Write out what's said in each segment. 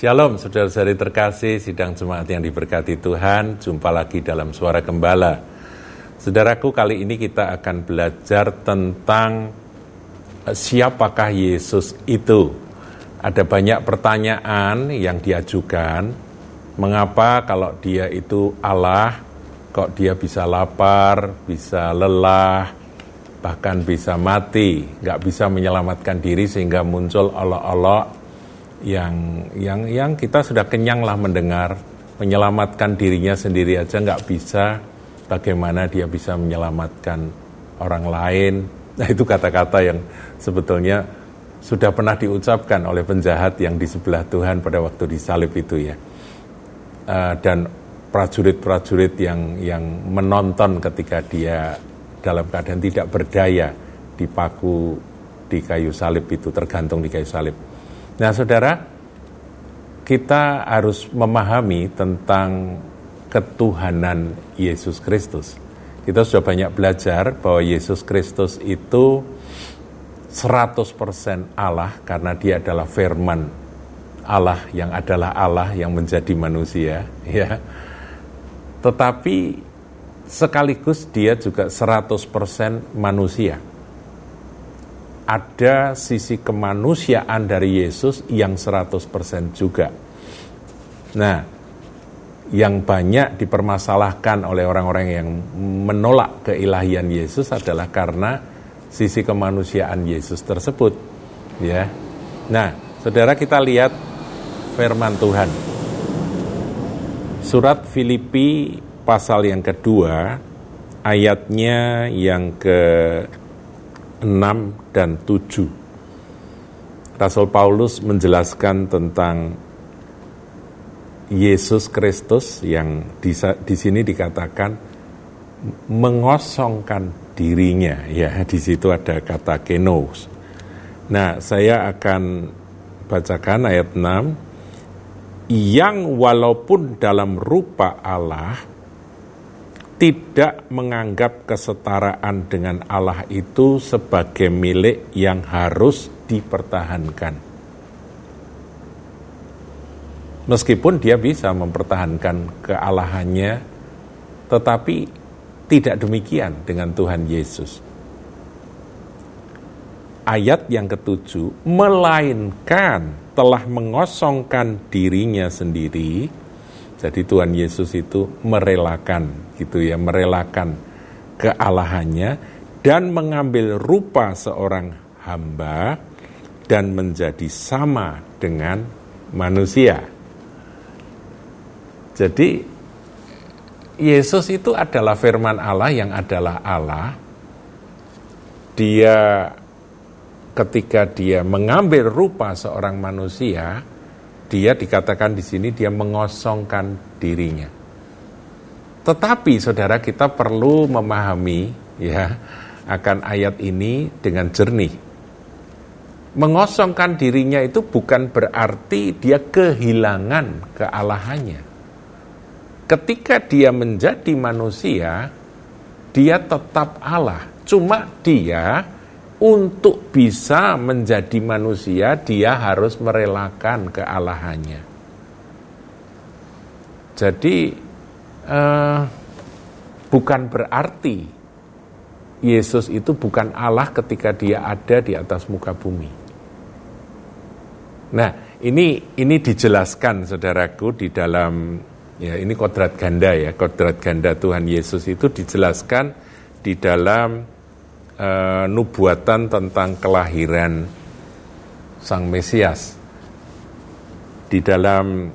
Shalom saudara-saudari terkasih, sidang jemaat yang diberkati Tuhan, jumpa lagi dalam suara gembala. Saudaraku, kali ini kita akan belajar tentang eh, siapakah Yesus itu. Ada banyak pertanyaan yang diajukan, mengapa kalau dia itu Allah, kok dia bisa lapar, bisa lelah, bahkan bisa mati, nggak bisa menyelamatkan diri sehingga muncul olok-olok yang yang yang kita sudah kenyang lah mendengar. Menyelamatkan dirinya sendiri aja nggak bisa. Bagaimana dia bisa menyelamatkan orang lain? Nah itu kata-kata yang sebetulnya sudah pernah diucapkan oleh penjahat yang di sebelah Tuhan pada waktu disalib itu ya. Uh, dan prajurit-prajurit yang yang menonton ketika dia dalam keadaan tidak berdaya dipaku di kayu salib itu tergantung di kayu salib Nah, saudara, kita harus memahami tentang ketuhanan Yesus Kristus. Kita sudah banyak belajar bahwa Yesus Kristus itu 100% Allah karena dia adalah firman Allah yang adalah Allah yang menjadi manusia, ya. Tetapi sekaligus dia juga 100% manusia ada sisi kemanusiaan dari Yesus yang 100% juga. Nah, yang banyak dipermasalahkan oleh orang-orang yang menolak keilahian Yesus adalah karena sisi kemanusiaan Yesus tersebut, ya. Nah, Saudara kita lihat firman Tuhan. Surat Filipi pasal yang kedua ayatnya yang ke 6 dan 7. Rasul Paulus menjelaskan tentang Yesus Kristus yang di, sini dikatakan mengosongkan dirinya ya di situ ada kata kenos. Nah, saya akan bacakan ayat 6 yang walaupun dalam rupa Allah tidak menganggap kesetaraan dengan Allah itu sebagai milik yang harus dipertahankan. Meskipun dia bisa mempertahankan kealahannya, tetapi tidak demikian dengan Tuhan Yesus. Ayat yang ketujuh, melainkan telah mengosongkan dirinya sendiri, jadi Tuhan Yesus itu merelakan gitu ya, merelakan kealahannya dan mengambil rupa seorang hamba dan menjadi sama dengan manusia. Jadi Yesus itu adalah firman Allah yang adalah Allah. Dia ketika dia mengambil rupa seorang manusia, dia dikatakan di sini dia mengosongkan dirinya. Tetapi saudara kita perlu memahami ya akan ayat ini dengan jernih. Mengosongkan dirinya itu bukan berarti dia kehilangan kealahannya. Ketika dia menjadi manusia, dia tetap Allah. Cuma dia untuk bisa menjadi manusia, dia harus merelakan kealahannya. Jadi, eh, bukan berarti Yesus itu bukan Allah ketika dia ada di atas muka bumi. Nah, ini ini dijelaskan saudaraku di dalam ya ini kodrat ganda ya, kodrat ganda Tuhan Yesus itu dijelaskan di dalam uh, nubuatan tentang kelahiran Sang Mesias. Di dalam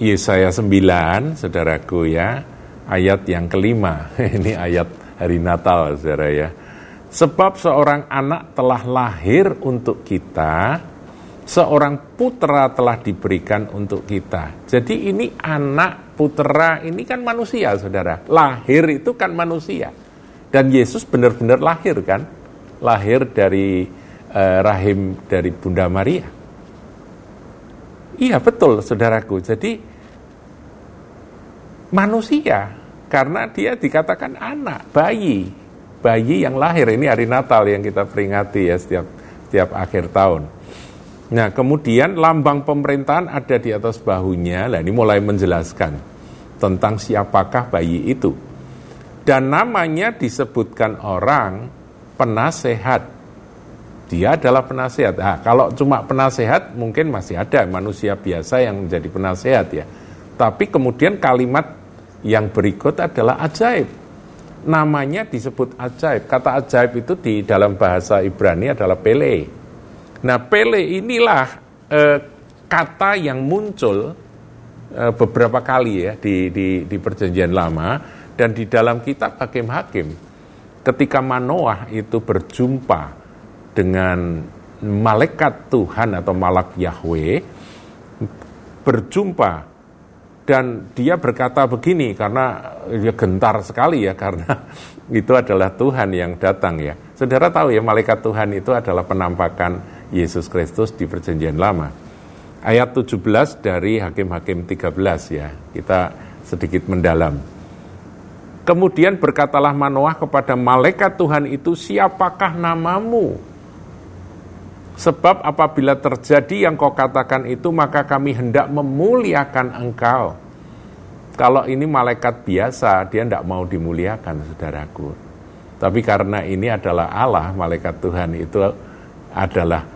Yesaya 9, saudaraku ya, ayat yang kelima. Ini ayat hari Natal, saudara ya. Sebab seorang anak telah lahir untuk kita, seorang putra telah diberikan untuk kita. Jadi ini anak putra ini kan manusia, saudara. Lahir itu kan manusia. Dan Yesus benar-benar lahir kan? Lahir dari eh, rahim dari Bunda Maria. Iya betul saudaraku. Jadi manusia karena dia dikatakan anak, bayi. Bayi yang lahir ini hari Natal yang kita peringati ya setiap setiap akhir tahun. Nah, kemudian lambang pemerintahan ada di atas bahunya. Nah, ini mulai menjelaskan tentang siapakah bayi itu. Dan namanya disebutkan orang penasehat. Dia adalah penasehat. Nah, kalau cuma penasehat mungkin masih ada manusia biasa yang menjadi penasehat ya. Tapi kemudian kalimat yang berikut adalah ajaib. Namanya disebut ajaib. Kata ajaib itu di dalam bahasa Ibrani adalah pele. Nah, Pele inilah eh, kata yang muncul eh, beberapa kali ya di, di, di Perjanjian Lama dan di dalam kitab Hakim-Hakim. Ketika Manoah itu berjumpa dengan malaikat Tuhan atau malak Yahweh, berjumpa dan dia berkata begini karena dia gentar sekali ya karena itu adalah Tuhan yang datang ya. Saudara tahu ya malaikat Tuhan itu adalah penampakan Yesus Kristus di perjanjian lama. Ayat 17 dari Hakim-Hakim 13 ya, kita sedikit mendalam. Kemudian berkatalah Manoah kepada malaikat Tuhan itu, siapakah namamu? Sebab apabila terjadi yang kau katakan itu, maka kami hendak memuliakan engkau. Kalau ini malaikat biasa, dia tidak mau dimuliakan, saudaraku. Tapi karena ini adalah Allah, malaikat Tuhan itu adalah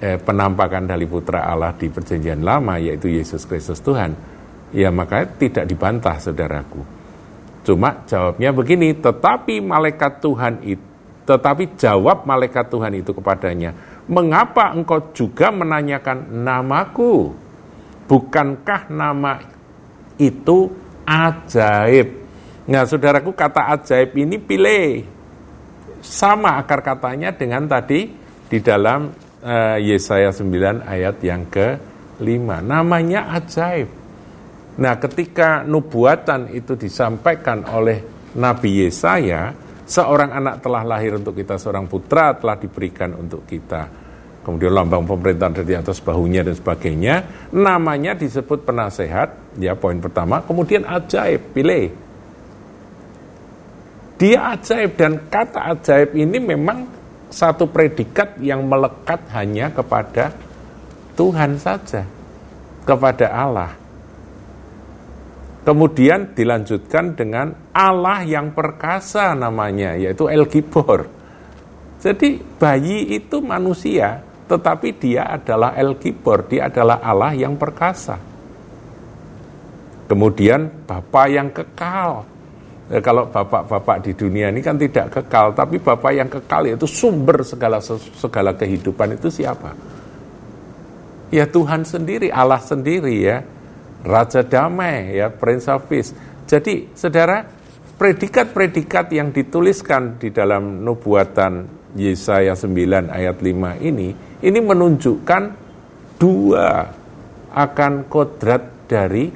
eh, penampakan dari putra Allah di perjanjian lama yaitu Yesus Kristus Tuhan ya maka tidak dibantah saudaraku cuma jawabnya begini tetapi malaikat Tuhan itu tetapi jawab malaikat Tuhan itu kepadanya mengapa engkau juga menanyakan namaku bukankah nama itu ajaib nah saudaraku kata ajaib ini pilih sama akar katanya dengan tadi di dalam uh, Yesaya 9 ayat yang ke-5. Namanya ajaib. Nah, ketika nubuatan itu disampaikan oleh Nabi Yesaya, seorang anak telah lahir untuk kita, seorang putra telah diberikan untuk kita. Kemudian lambang pemerintahan dari atas bahunya dan sebagainya. Namanya disebut penasehat, ya poin pertama. Kemudian ajaib, pilih. Dia ajaib dan kata ajaib ini memang satu predikat yang melekat hanya kepada Tuhan saja, kepada Allah. Kemudian dilanjutkan dengan Allah yang perkasa namanya, yaitu El Gibor. Jadi bayi itu manusia, tetapi dia adalah El Gibor, dia adalah Allah yang perkasa. Kemudian Bapa yang kekal, Ya, kalau bapak-bapak di dunia ini kan tidak kekal, tapi bapak yang kekal itu sumber segala segala kehidupan itu siapa? Ya Tuhan sendiri, Allah sendiri ya. Raja damai ya, Prince of Peace. Jadi, Saudara, predikat-predikat yang dituliskan di dalam nubuatan Yesaya 9 ayat 5 ini, ini menunjukkan dua akan kodrat dari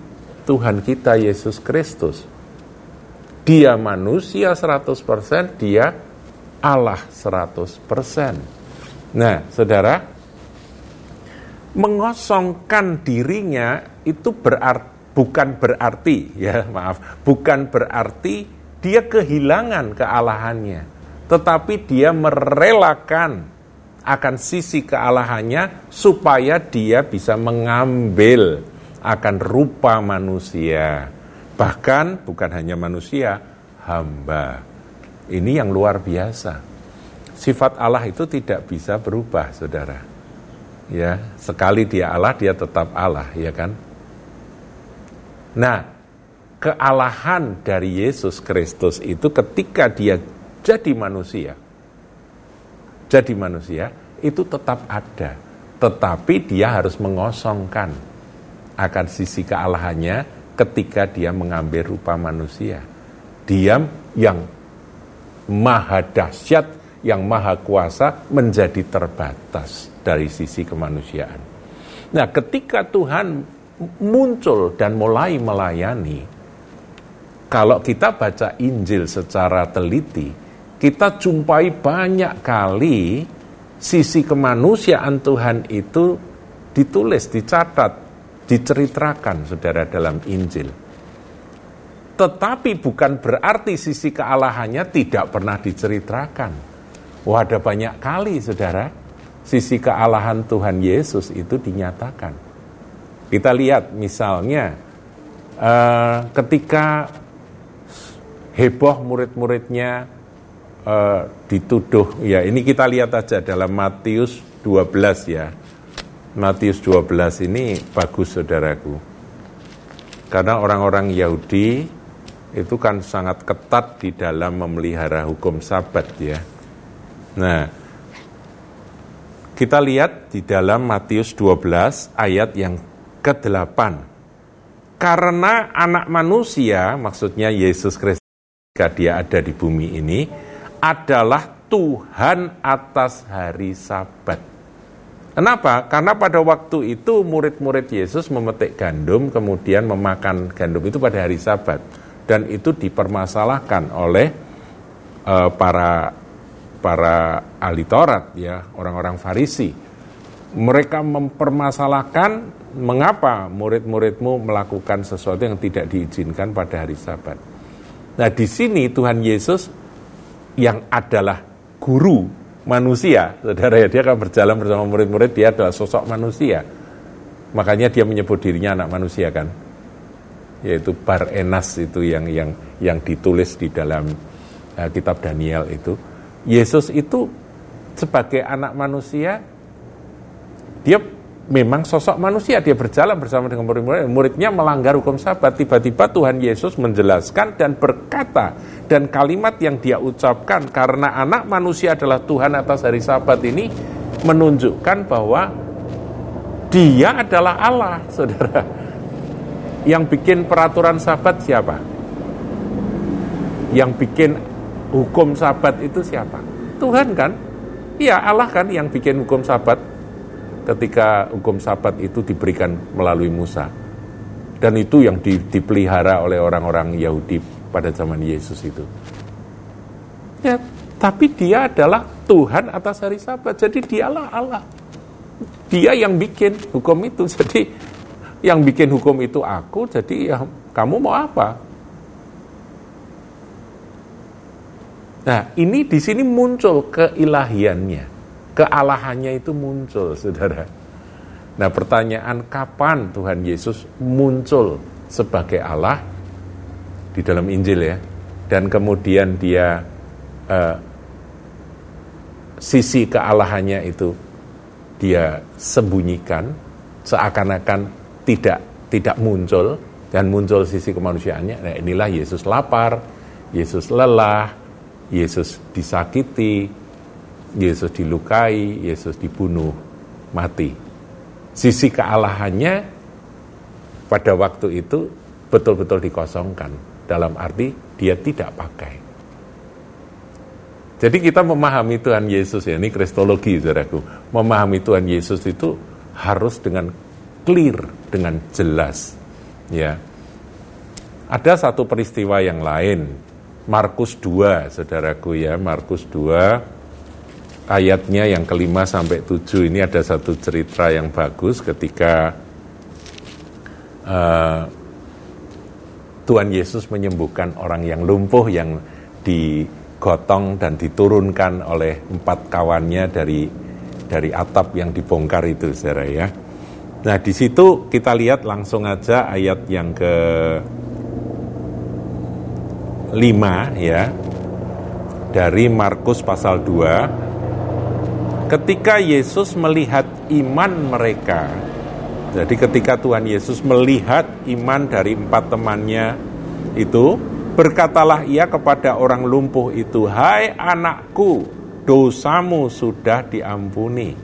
Tuhan kita Yesus Kristus dia manusia 100%, dia Allah 100%. Nah, saudara, mengosongkan dirinya itu berarti, bukan berarti, ya maaf, bukan berarti dia kehilangan kealahannya, tetapi dia merelakan akan sisi kealahannya supaya dia bisa mengambil akan rupa manusia. Bahkan bukan hanya manusia, hamba. Ini yang luar biasa. Sifat Allah itu tidak bisa berubah, Saudara. Ya, sekali dia Allah, dia tetap Allah, ya kan? Nah, kealahan dari Yesus Kristus itu ketika dia jadi manusia. Jadi manusia itu tetap ada, tetapi dia harus mengosongkan akan sisi kealahannya ketika dia mengambil rupa manusia. Dia yang maha dahsyat, yang maha kuasa menjadi terbatas dari sisi kemanusiaan. Nah, ketika Tuhan muncul dan mulai melayani, kalau kita baca Injil secara teliti, kita jumpai banyak kali sisi kemanusiaan Tuhan itu ditulis, dicatat, diceritakan saudara dalam Injil. Tetapi bukan berarti sisi kealahannya tidak pernah diceritakan. Wah ada banyak kali saudara sisi kealahan Tuhan Yesus itu dinyatakan. Kita lihat misalnya uh, ketika heboh murid-muridnya uh, dituduh ya ini kita lihat aja dalam Matius 12 ya. Matius 12 ini bagus saudaraku. Karena orang-orang Yahudi itu kan sangat ketat di dalam memelihara hukum sabat ya. Nah, kita lihat di dalam Matius 12 ayat yang ke-8. Karena anak manusia, maksudnya Yesus Kristus ketika dia ada di bumi ini, adalah Tuhan atas hari sabat. Kenapa? Karena pada waktu itu murid-murid Yesus memetik gandum, kemudian memakan gandum itu pada hari sabat dan itu dipermasalahkan oleh uh, para para ahli Taurat ya, orang-orang Farisi. Mereka mempermasalahkan mengapa murid-muridmu melakukan sesuatu yang tidak diizinkan pada hari Sabat. Nah, di sini Tuhan Yesus yang adalah guru manusia, saudara ya, dia akan berjalan bersama murid-murid, dia adalah sosok manusia. Makanya dia menyebut dirinya anak manusia kan yaitu Bar Enas itu yang yang yang ditulis di dalam uh, kitab Daniel itu. Yesus itu sebagai anak manusia dia memang sosok manusia, dia berjalan bersama dengan murid-murid, muridnya melanggar hukum sabat, tiba-tiba Tuhan Yesus menjelaskan dan berkata, dan kalimat yang dia ucapkan, karena anak manusia adalah Tuhan atas hari sabat ini, menunjukkan bahwa dia adalah Allah, saudara yang bikin peraturan sabat siapa? Yang bikin hukum sabat itu siapa? Tuhan kan? Iya Allah kan yang bikin hukum sabat ketika hukum sabat itu diberikan melalui Musa. Dan itu yang di, dipelihara oleh orang-orang Yahudi pada zaman Yesus itu. Ya, tapi dia adalah Tuhan atas hari sabat. Jadi dialah Allah. Dia yang bikin hukum itu. Jadi yang bikin hukum itu aku, jadi ya kamu mau apa? Nah, ini di sini muncul keilahiannya, kealahannya itu muncul, saudara. Nah, pertanyaan kapan Tuhan Yesus muncul sebagai Allah di dalam Injil ya, dan kemudian dia uh, sisi kealahannya itu dia sembunyikan seakan-akan tidak tidak muncul dan muncul sisi kemanusiaannya. Nah, inilah Yesus lapar, Yesus lelah, Yesus disakiti, Yesus dilukai, Yesus dibunuh, mati. Sisi kealahannya pada waktu itu betul-betul dikosongkan. Dalam arti dia tidak pakai. Jadi kita memahami Tuhan Yesus ya, ini kristologi saudaraku. Memahami Tuhan Yesus itu harus dengan clear dengan jelas ya ada satu peristiwa yang lain Markus 2 saudaraku ya Markus 2 ayatnya yang kelima sampai tujuh ini ada satu cerita yang bagus ketika uh, Tuhan Yesus menyembuhkan orang yang lumpuh yang digotong dan diturunkan oleh empat kawannya dari dari atap yang dibongkar itu saudara ya. Nah, di situ kita lihat langsung aja ayat yang ke 5 ya. Dari Markus pasal 2. Ketika Yesus melihat iman mereka, jadi ketika Tuhan Yesus melihat iman dari empat temannya itu, berkatalah ia kepada orang lumpuh itu, "Hai anakku, dosamu sudah diampuni."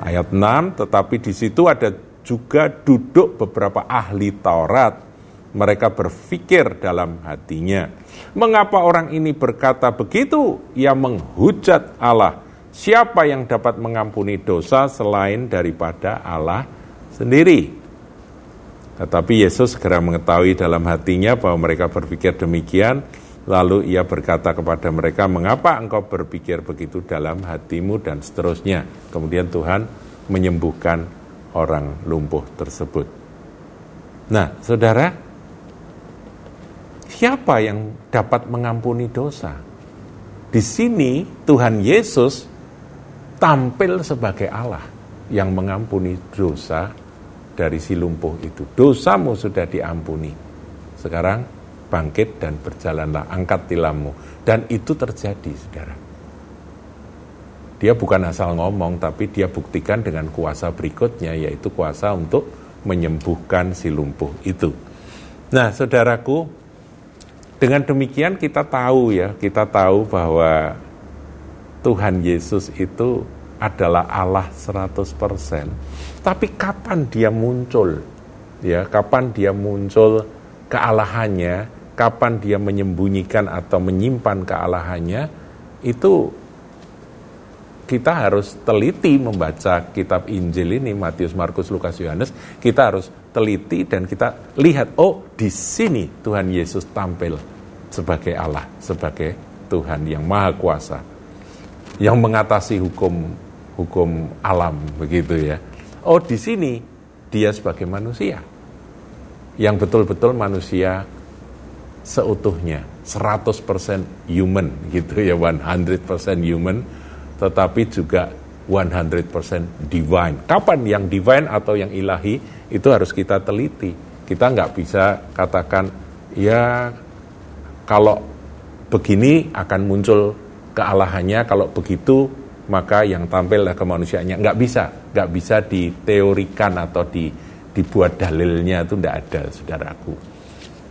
Ayat 6, tetapi di situ ada juga duduk beberapa ahli Taurat. Mereka berpikir dalam hatinya, mengapa orang ini berkata begitu? Ia menghujat Allah. Siapa yang dapat mengampuni dosa selain daripada Allah sendiri? Tetapi Yesus segera mengetahui dalam hatinya bahwa mereka berpikir demikian, Lalu ia berkata kepada mereka, mengapa engkau berpikir begitu dalam hatimu dan seterusnya. Kemudian Tuhan menyembuhkan orang lumpuh tersebut. Nah, saudara, siapa yang dapat mengampuni dosa? Di sini Tuhan Yesus tampil sebagai Allah yang mengampuni dosa dari si lumpuh itu. Dosamu sudah diampuni. Sekarang bangkit dan berjalanlah, angkat tilammu. Dan itu terjadi, saudara. Dia bukan asal ngomong, tapi dia buktikan dengan kuasa berikutnya, yaitu kuasa untuk menyembuhkan si lumpuh itu. Nah, saudaraku, dengan demikian kita tahu ya, kita tahu bahwa Tuhan Yesus itu adalah Allah 100%. Tapi kapan dia muncul? Ya, kapan dia muncul kealahannya, kapan dia menyembunyikan atau menyimpan kealahannya, itu kita harus teliti membaca kitab Injil ini Matius, Markus, Lukas, Yohanes. Kita harus teliti dan kita lihat oh di sini Tuhan Yesus tampil sebagai Allah, sebagai Tuhan yang maha kuasa yang mengatasi hukum hukum alam begitu ya. Oh di sini dia sebagai manusia yang betul-betul manusia seutuhnya 100% human gitu ya 100% human tetapi juga 100% divine. Kapan yang divine atau yang ilahi itu harus kita teliti. Kita nggak bisa katakan ya kalau begini akan muncul kealahannya kalau begitu maka yang tampil kemanusiaannya nggak bisa nggak bisa diteorikan atau di, dibuat dalilnya itu tidak ada saudaraku.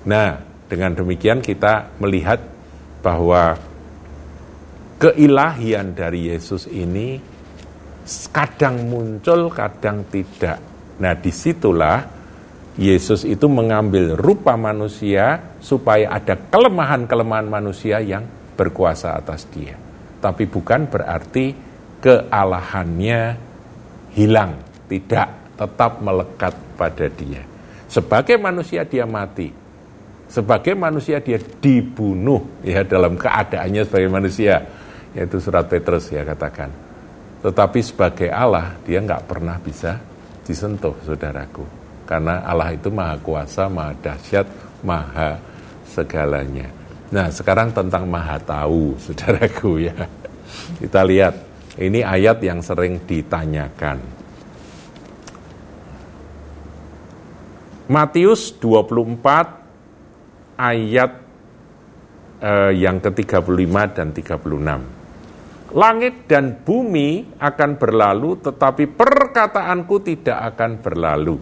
Nah dengan demikian kita melihat bahwa keilahian dari Yesus ini kadang muncul kadang tidak. Nah di situlah Yesus itu mengambil rupa manusia supaya ada kelemahan-kelemahan manusia yang berkuasa atas dia. Tapi bukan berarti kealahannya hilang, tidak, tetap melekat pada dia. Sebagai manusia dia mati. Sebagai manusia dia dibunuh ya dalam keadaannya sebagai manusia. Yaitu surat Petrus ya katakan. Tetapi sebagai Allah dia nggak pernah bisa disentuh saudaraku. Karena Allah itu maha kuasa, maha dahsyat, maha segalanya. Nah, sekarang tentang maha tahu, saudaraku ya. Kita lihat, ini ayat yang sering ditanyakan. Matius 24 ayat eh, yang ke-35 dan 36. Langit dan bumi akan berlalu, tetapi perkataanku tidak akan berlalu.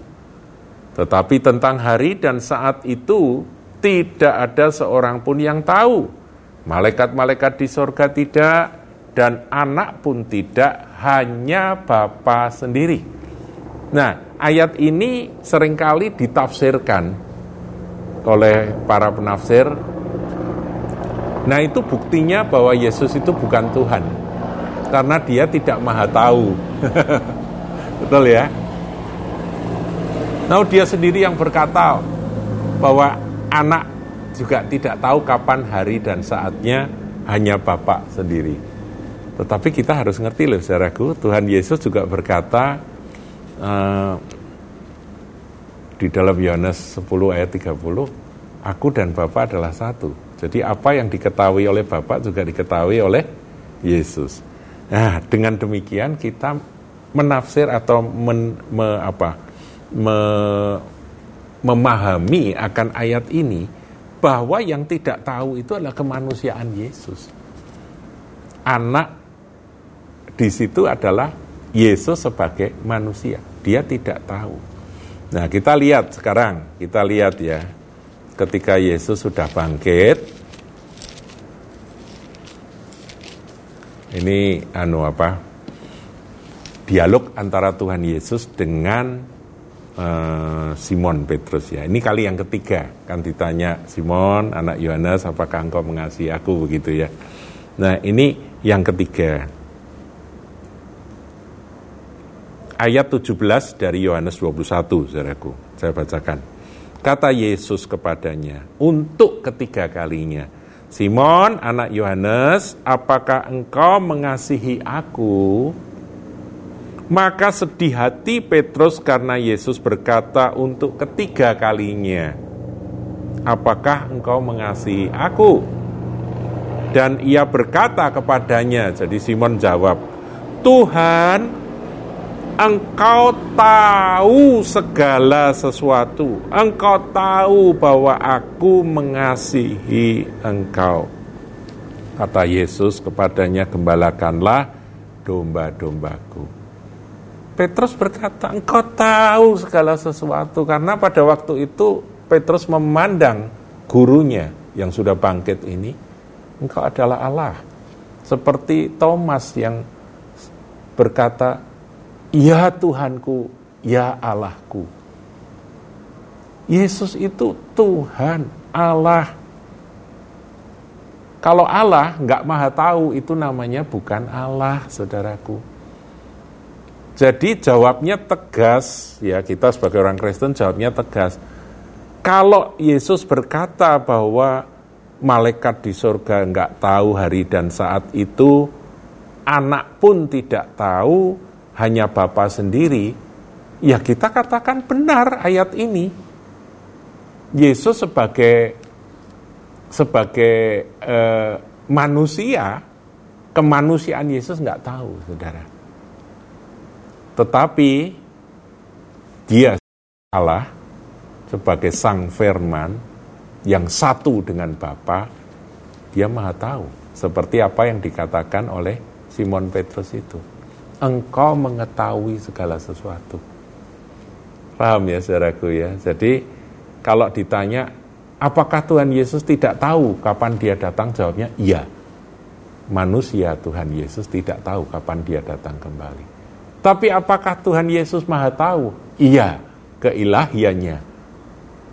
Tetapi tentang hari dan saat itu tidak ada seorang pun yang tahu. Malaikat-malaikat di sorga tidak, dan anak pun tidak, hanya Bapa sendiri. Nah, ayat ini sering kali ditafsirkan oleh para penafsir. Nah, itu buktinya bahwa Yesus itu bukan Tuhan. Karena dia tidak maha tahu. Betul ya? Nah, dia sendiri yang berkata bahwa anak juga tidak tahu kapan hari dan saatnya hanya Bapak sendiri. Tetapi kita harus ngerti loh saudaraku, Tuhan Yesus juga berkata uh, di dalam Yohanes 10 ayat 30, aku dan Bapak adalah satu. Jadi apa yang diketahui oleh Bapak juga diketahui oleh Yesus. Nah, dengan demikian kita menafsir atau men, me, apa, me, memahami akan ayat ini bahwa yang tidak tahu itu adalah kemanusiaan Yesus. Anak di situ adalah Yesus sebagai manusia. Dia tidak tahu. Nah, kita lihat sekarang, kita lihat ya. Ketika Yesus sudah bangkit, ini anu apa? Dialog antara Tuhan Yesus dengan uh, Simon Petrus ya. Ini kali yang ketiga kan ditanya Simon anak Yohanes apakah engkau mengasihi aku begitu ya. Nah ini yang ketiga. Ayat 17 dari Yohanes 21, saudaraku. Saya bacakan. Kata Yesus kepadanya, untuk ketiga kalinya, Simon, anak Yohanes, apakah engkau mengasihi aku? Maka sedih hati Petrus karena Yesus berkata untuk ketiga kalinya, Apakah engkau mengasihi aku? Dan ia berkata kepadanya, jadi Simon jawab, Tuhan, Engkau tahu segala sesuatu. Engkau tahu bahwa aku mengasihi Engkau. Kata Yesus kepadanya, gembalakanlah domba-dombaku. Petrus berkata, engkau tahu segala sesuatu. Karena pada waktu itu Petrus memandang gurunya yang sudah bangkit ini, engkau adalah Allah. Seperti Thomas yang berkata, Ya Tuhanku, ya Allahku. Yesus itu Tuhan, Allah. Kalau Allah nggak maha tahu, itu namanya bukan Allah, saudaraku. Jadi jawabnya tegas, ya kita sebagai orang Kristen jawabnya tegas. Kalau Yesus berkata bahwa malaikat di surga nggak tahu hari dan saat itu, anak pun tidak tahu, hanya Bapa sendiri, ya kita katakan benar ayat ini. Yesus sebagai sebagai eh, manusia, kemanusiaan Yesus nggak tahu, saudara. Tetapi dia Allah sebagai sang firman yang satu dengan Bapa, dia maha tahu. Seperti apa yang dikatakan oleh Simon Petrus itu. Engkau mengetahui segala sesuatu. Paham ya saudaraku ya? Jadi kalau ditanya Apakah Tuhan Yesus tidak tahu kapan dia datang? Jawabnya, iya. Manusia Tuhan Yesus tidak tahu kapan dia datang kembali. Tapi apakah Tuhan Yesus maha tahu? Iya, keilahiannya.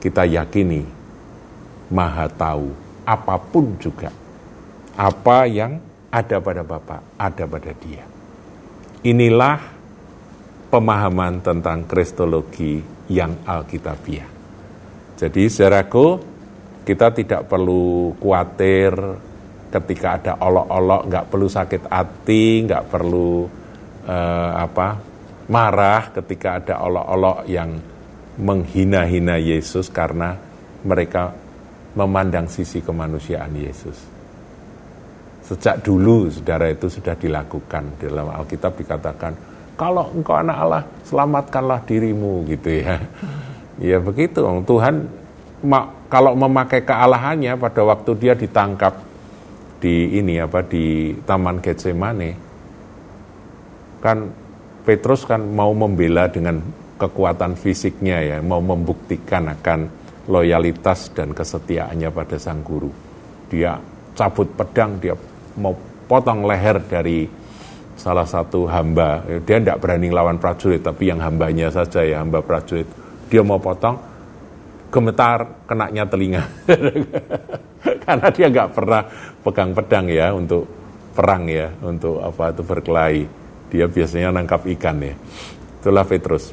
Kita yakini maha tahu apa pun juga. Apa yang ada pada Bapa, ada pada dia. Inilah pemahaman tentang kristologi yang alkitabiah. Jadi saudaraku, kita tidak perlu khawatir ketika ada olok-olok, nggak perlu sakit hati, nggak perlu uh, apa marah ketika ada olok-olok yang menghina-hina Yesus karena mereka memandang sisi kemanusiaan Yesus. Sejak dulu saudara itu sudah dilakukan dalam Alkitab dikatakan kalau engkau anak Allah selamatkanlah dirimu gitu ya. Ya begitu Tuhan kalau memakai kealahannya pada waktu dia ditangkap di ini apa di Taman Getsemane kan Petrus kan mau membela dengan kekuatan fisiknya ya, mau membuktikan akan loyalitas dan kesetiaannya pada sang guru. Dia cabut pedang, dia mau potong leher dari salah satu hamba. Dia tidak berani lawan prajurit, tapi yang hambanya saja ya, hamba prajurit. Dia mau potong, gemetar kenaknya telinga. Karena dia nggak pernah pegang pedang ya untuk perang ya, untuk apa itu berkelahi. Dia biasanya nangkap ikan ya. Itulah Petrus.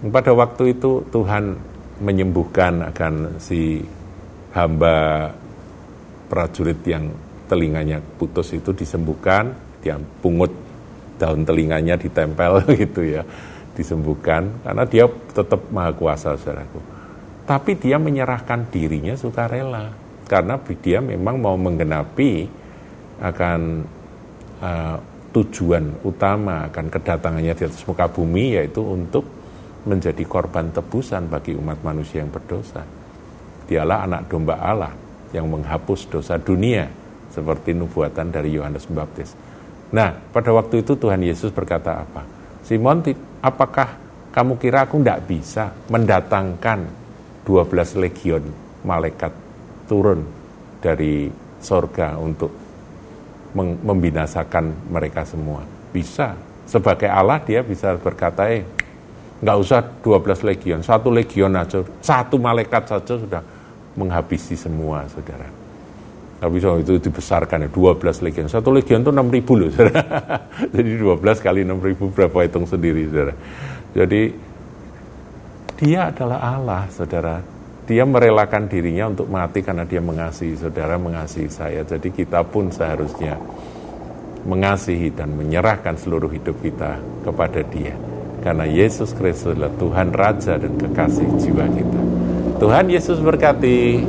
Pada waktu itu Tuhan menyembuhkan akan si hamba prajurit yang telinganya putus itu disembuhkan, dia pungut daun telinganya ditempel gitu ya, disembuhkan karena dia tetap maha kuasa saudaraku tapi dia menyerahkan dirinya sukarela karena dia memang mau menggenapi akan uh, tujuan utama akan kedatangannya di atas muka bumi yaitu untuk menjadi korban tebusan bagi umat manusia yang berdosa. Dialah anak domba Allah yang menghapus dosa dunia seperti nubuatan dari Yohanes Pembaptis. Nah, pada waktu itu Tuhan Yesus berkata apa? Simon, apakah kamu kira aku tidak bisa mendatangkan 12 legion malaikat turun dari sorga untuk membinasakan mereka semua. Bisa. Sebagai Allah dia bisa berkata, eh, nggak usah 12 legion, satu legion aja, satu malaikat saja sudah menghabisi semua, saudara. Tapi so, itu dibesarkan ya, 12 legion. Satu legion itu 6 ribu loh, saudara. Jadi 12 kali 6 ribu berapa hitung sendiri, saudara. Jadi dia adalah Allah, saudara. Dia merelakan dirinya untuk mati karena dia mengasihi saudara, mengasihi saya. Jadi kita pun seharusnya mengasihi dan menyerahkan seluruh hidup kita kepada dia. Karena Yesus Kristus adalah Tuhan Raja dan kekasih jiwa kita. Tuhan Yesus berkati.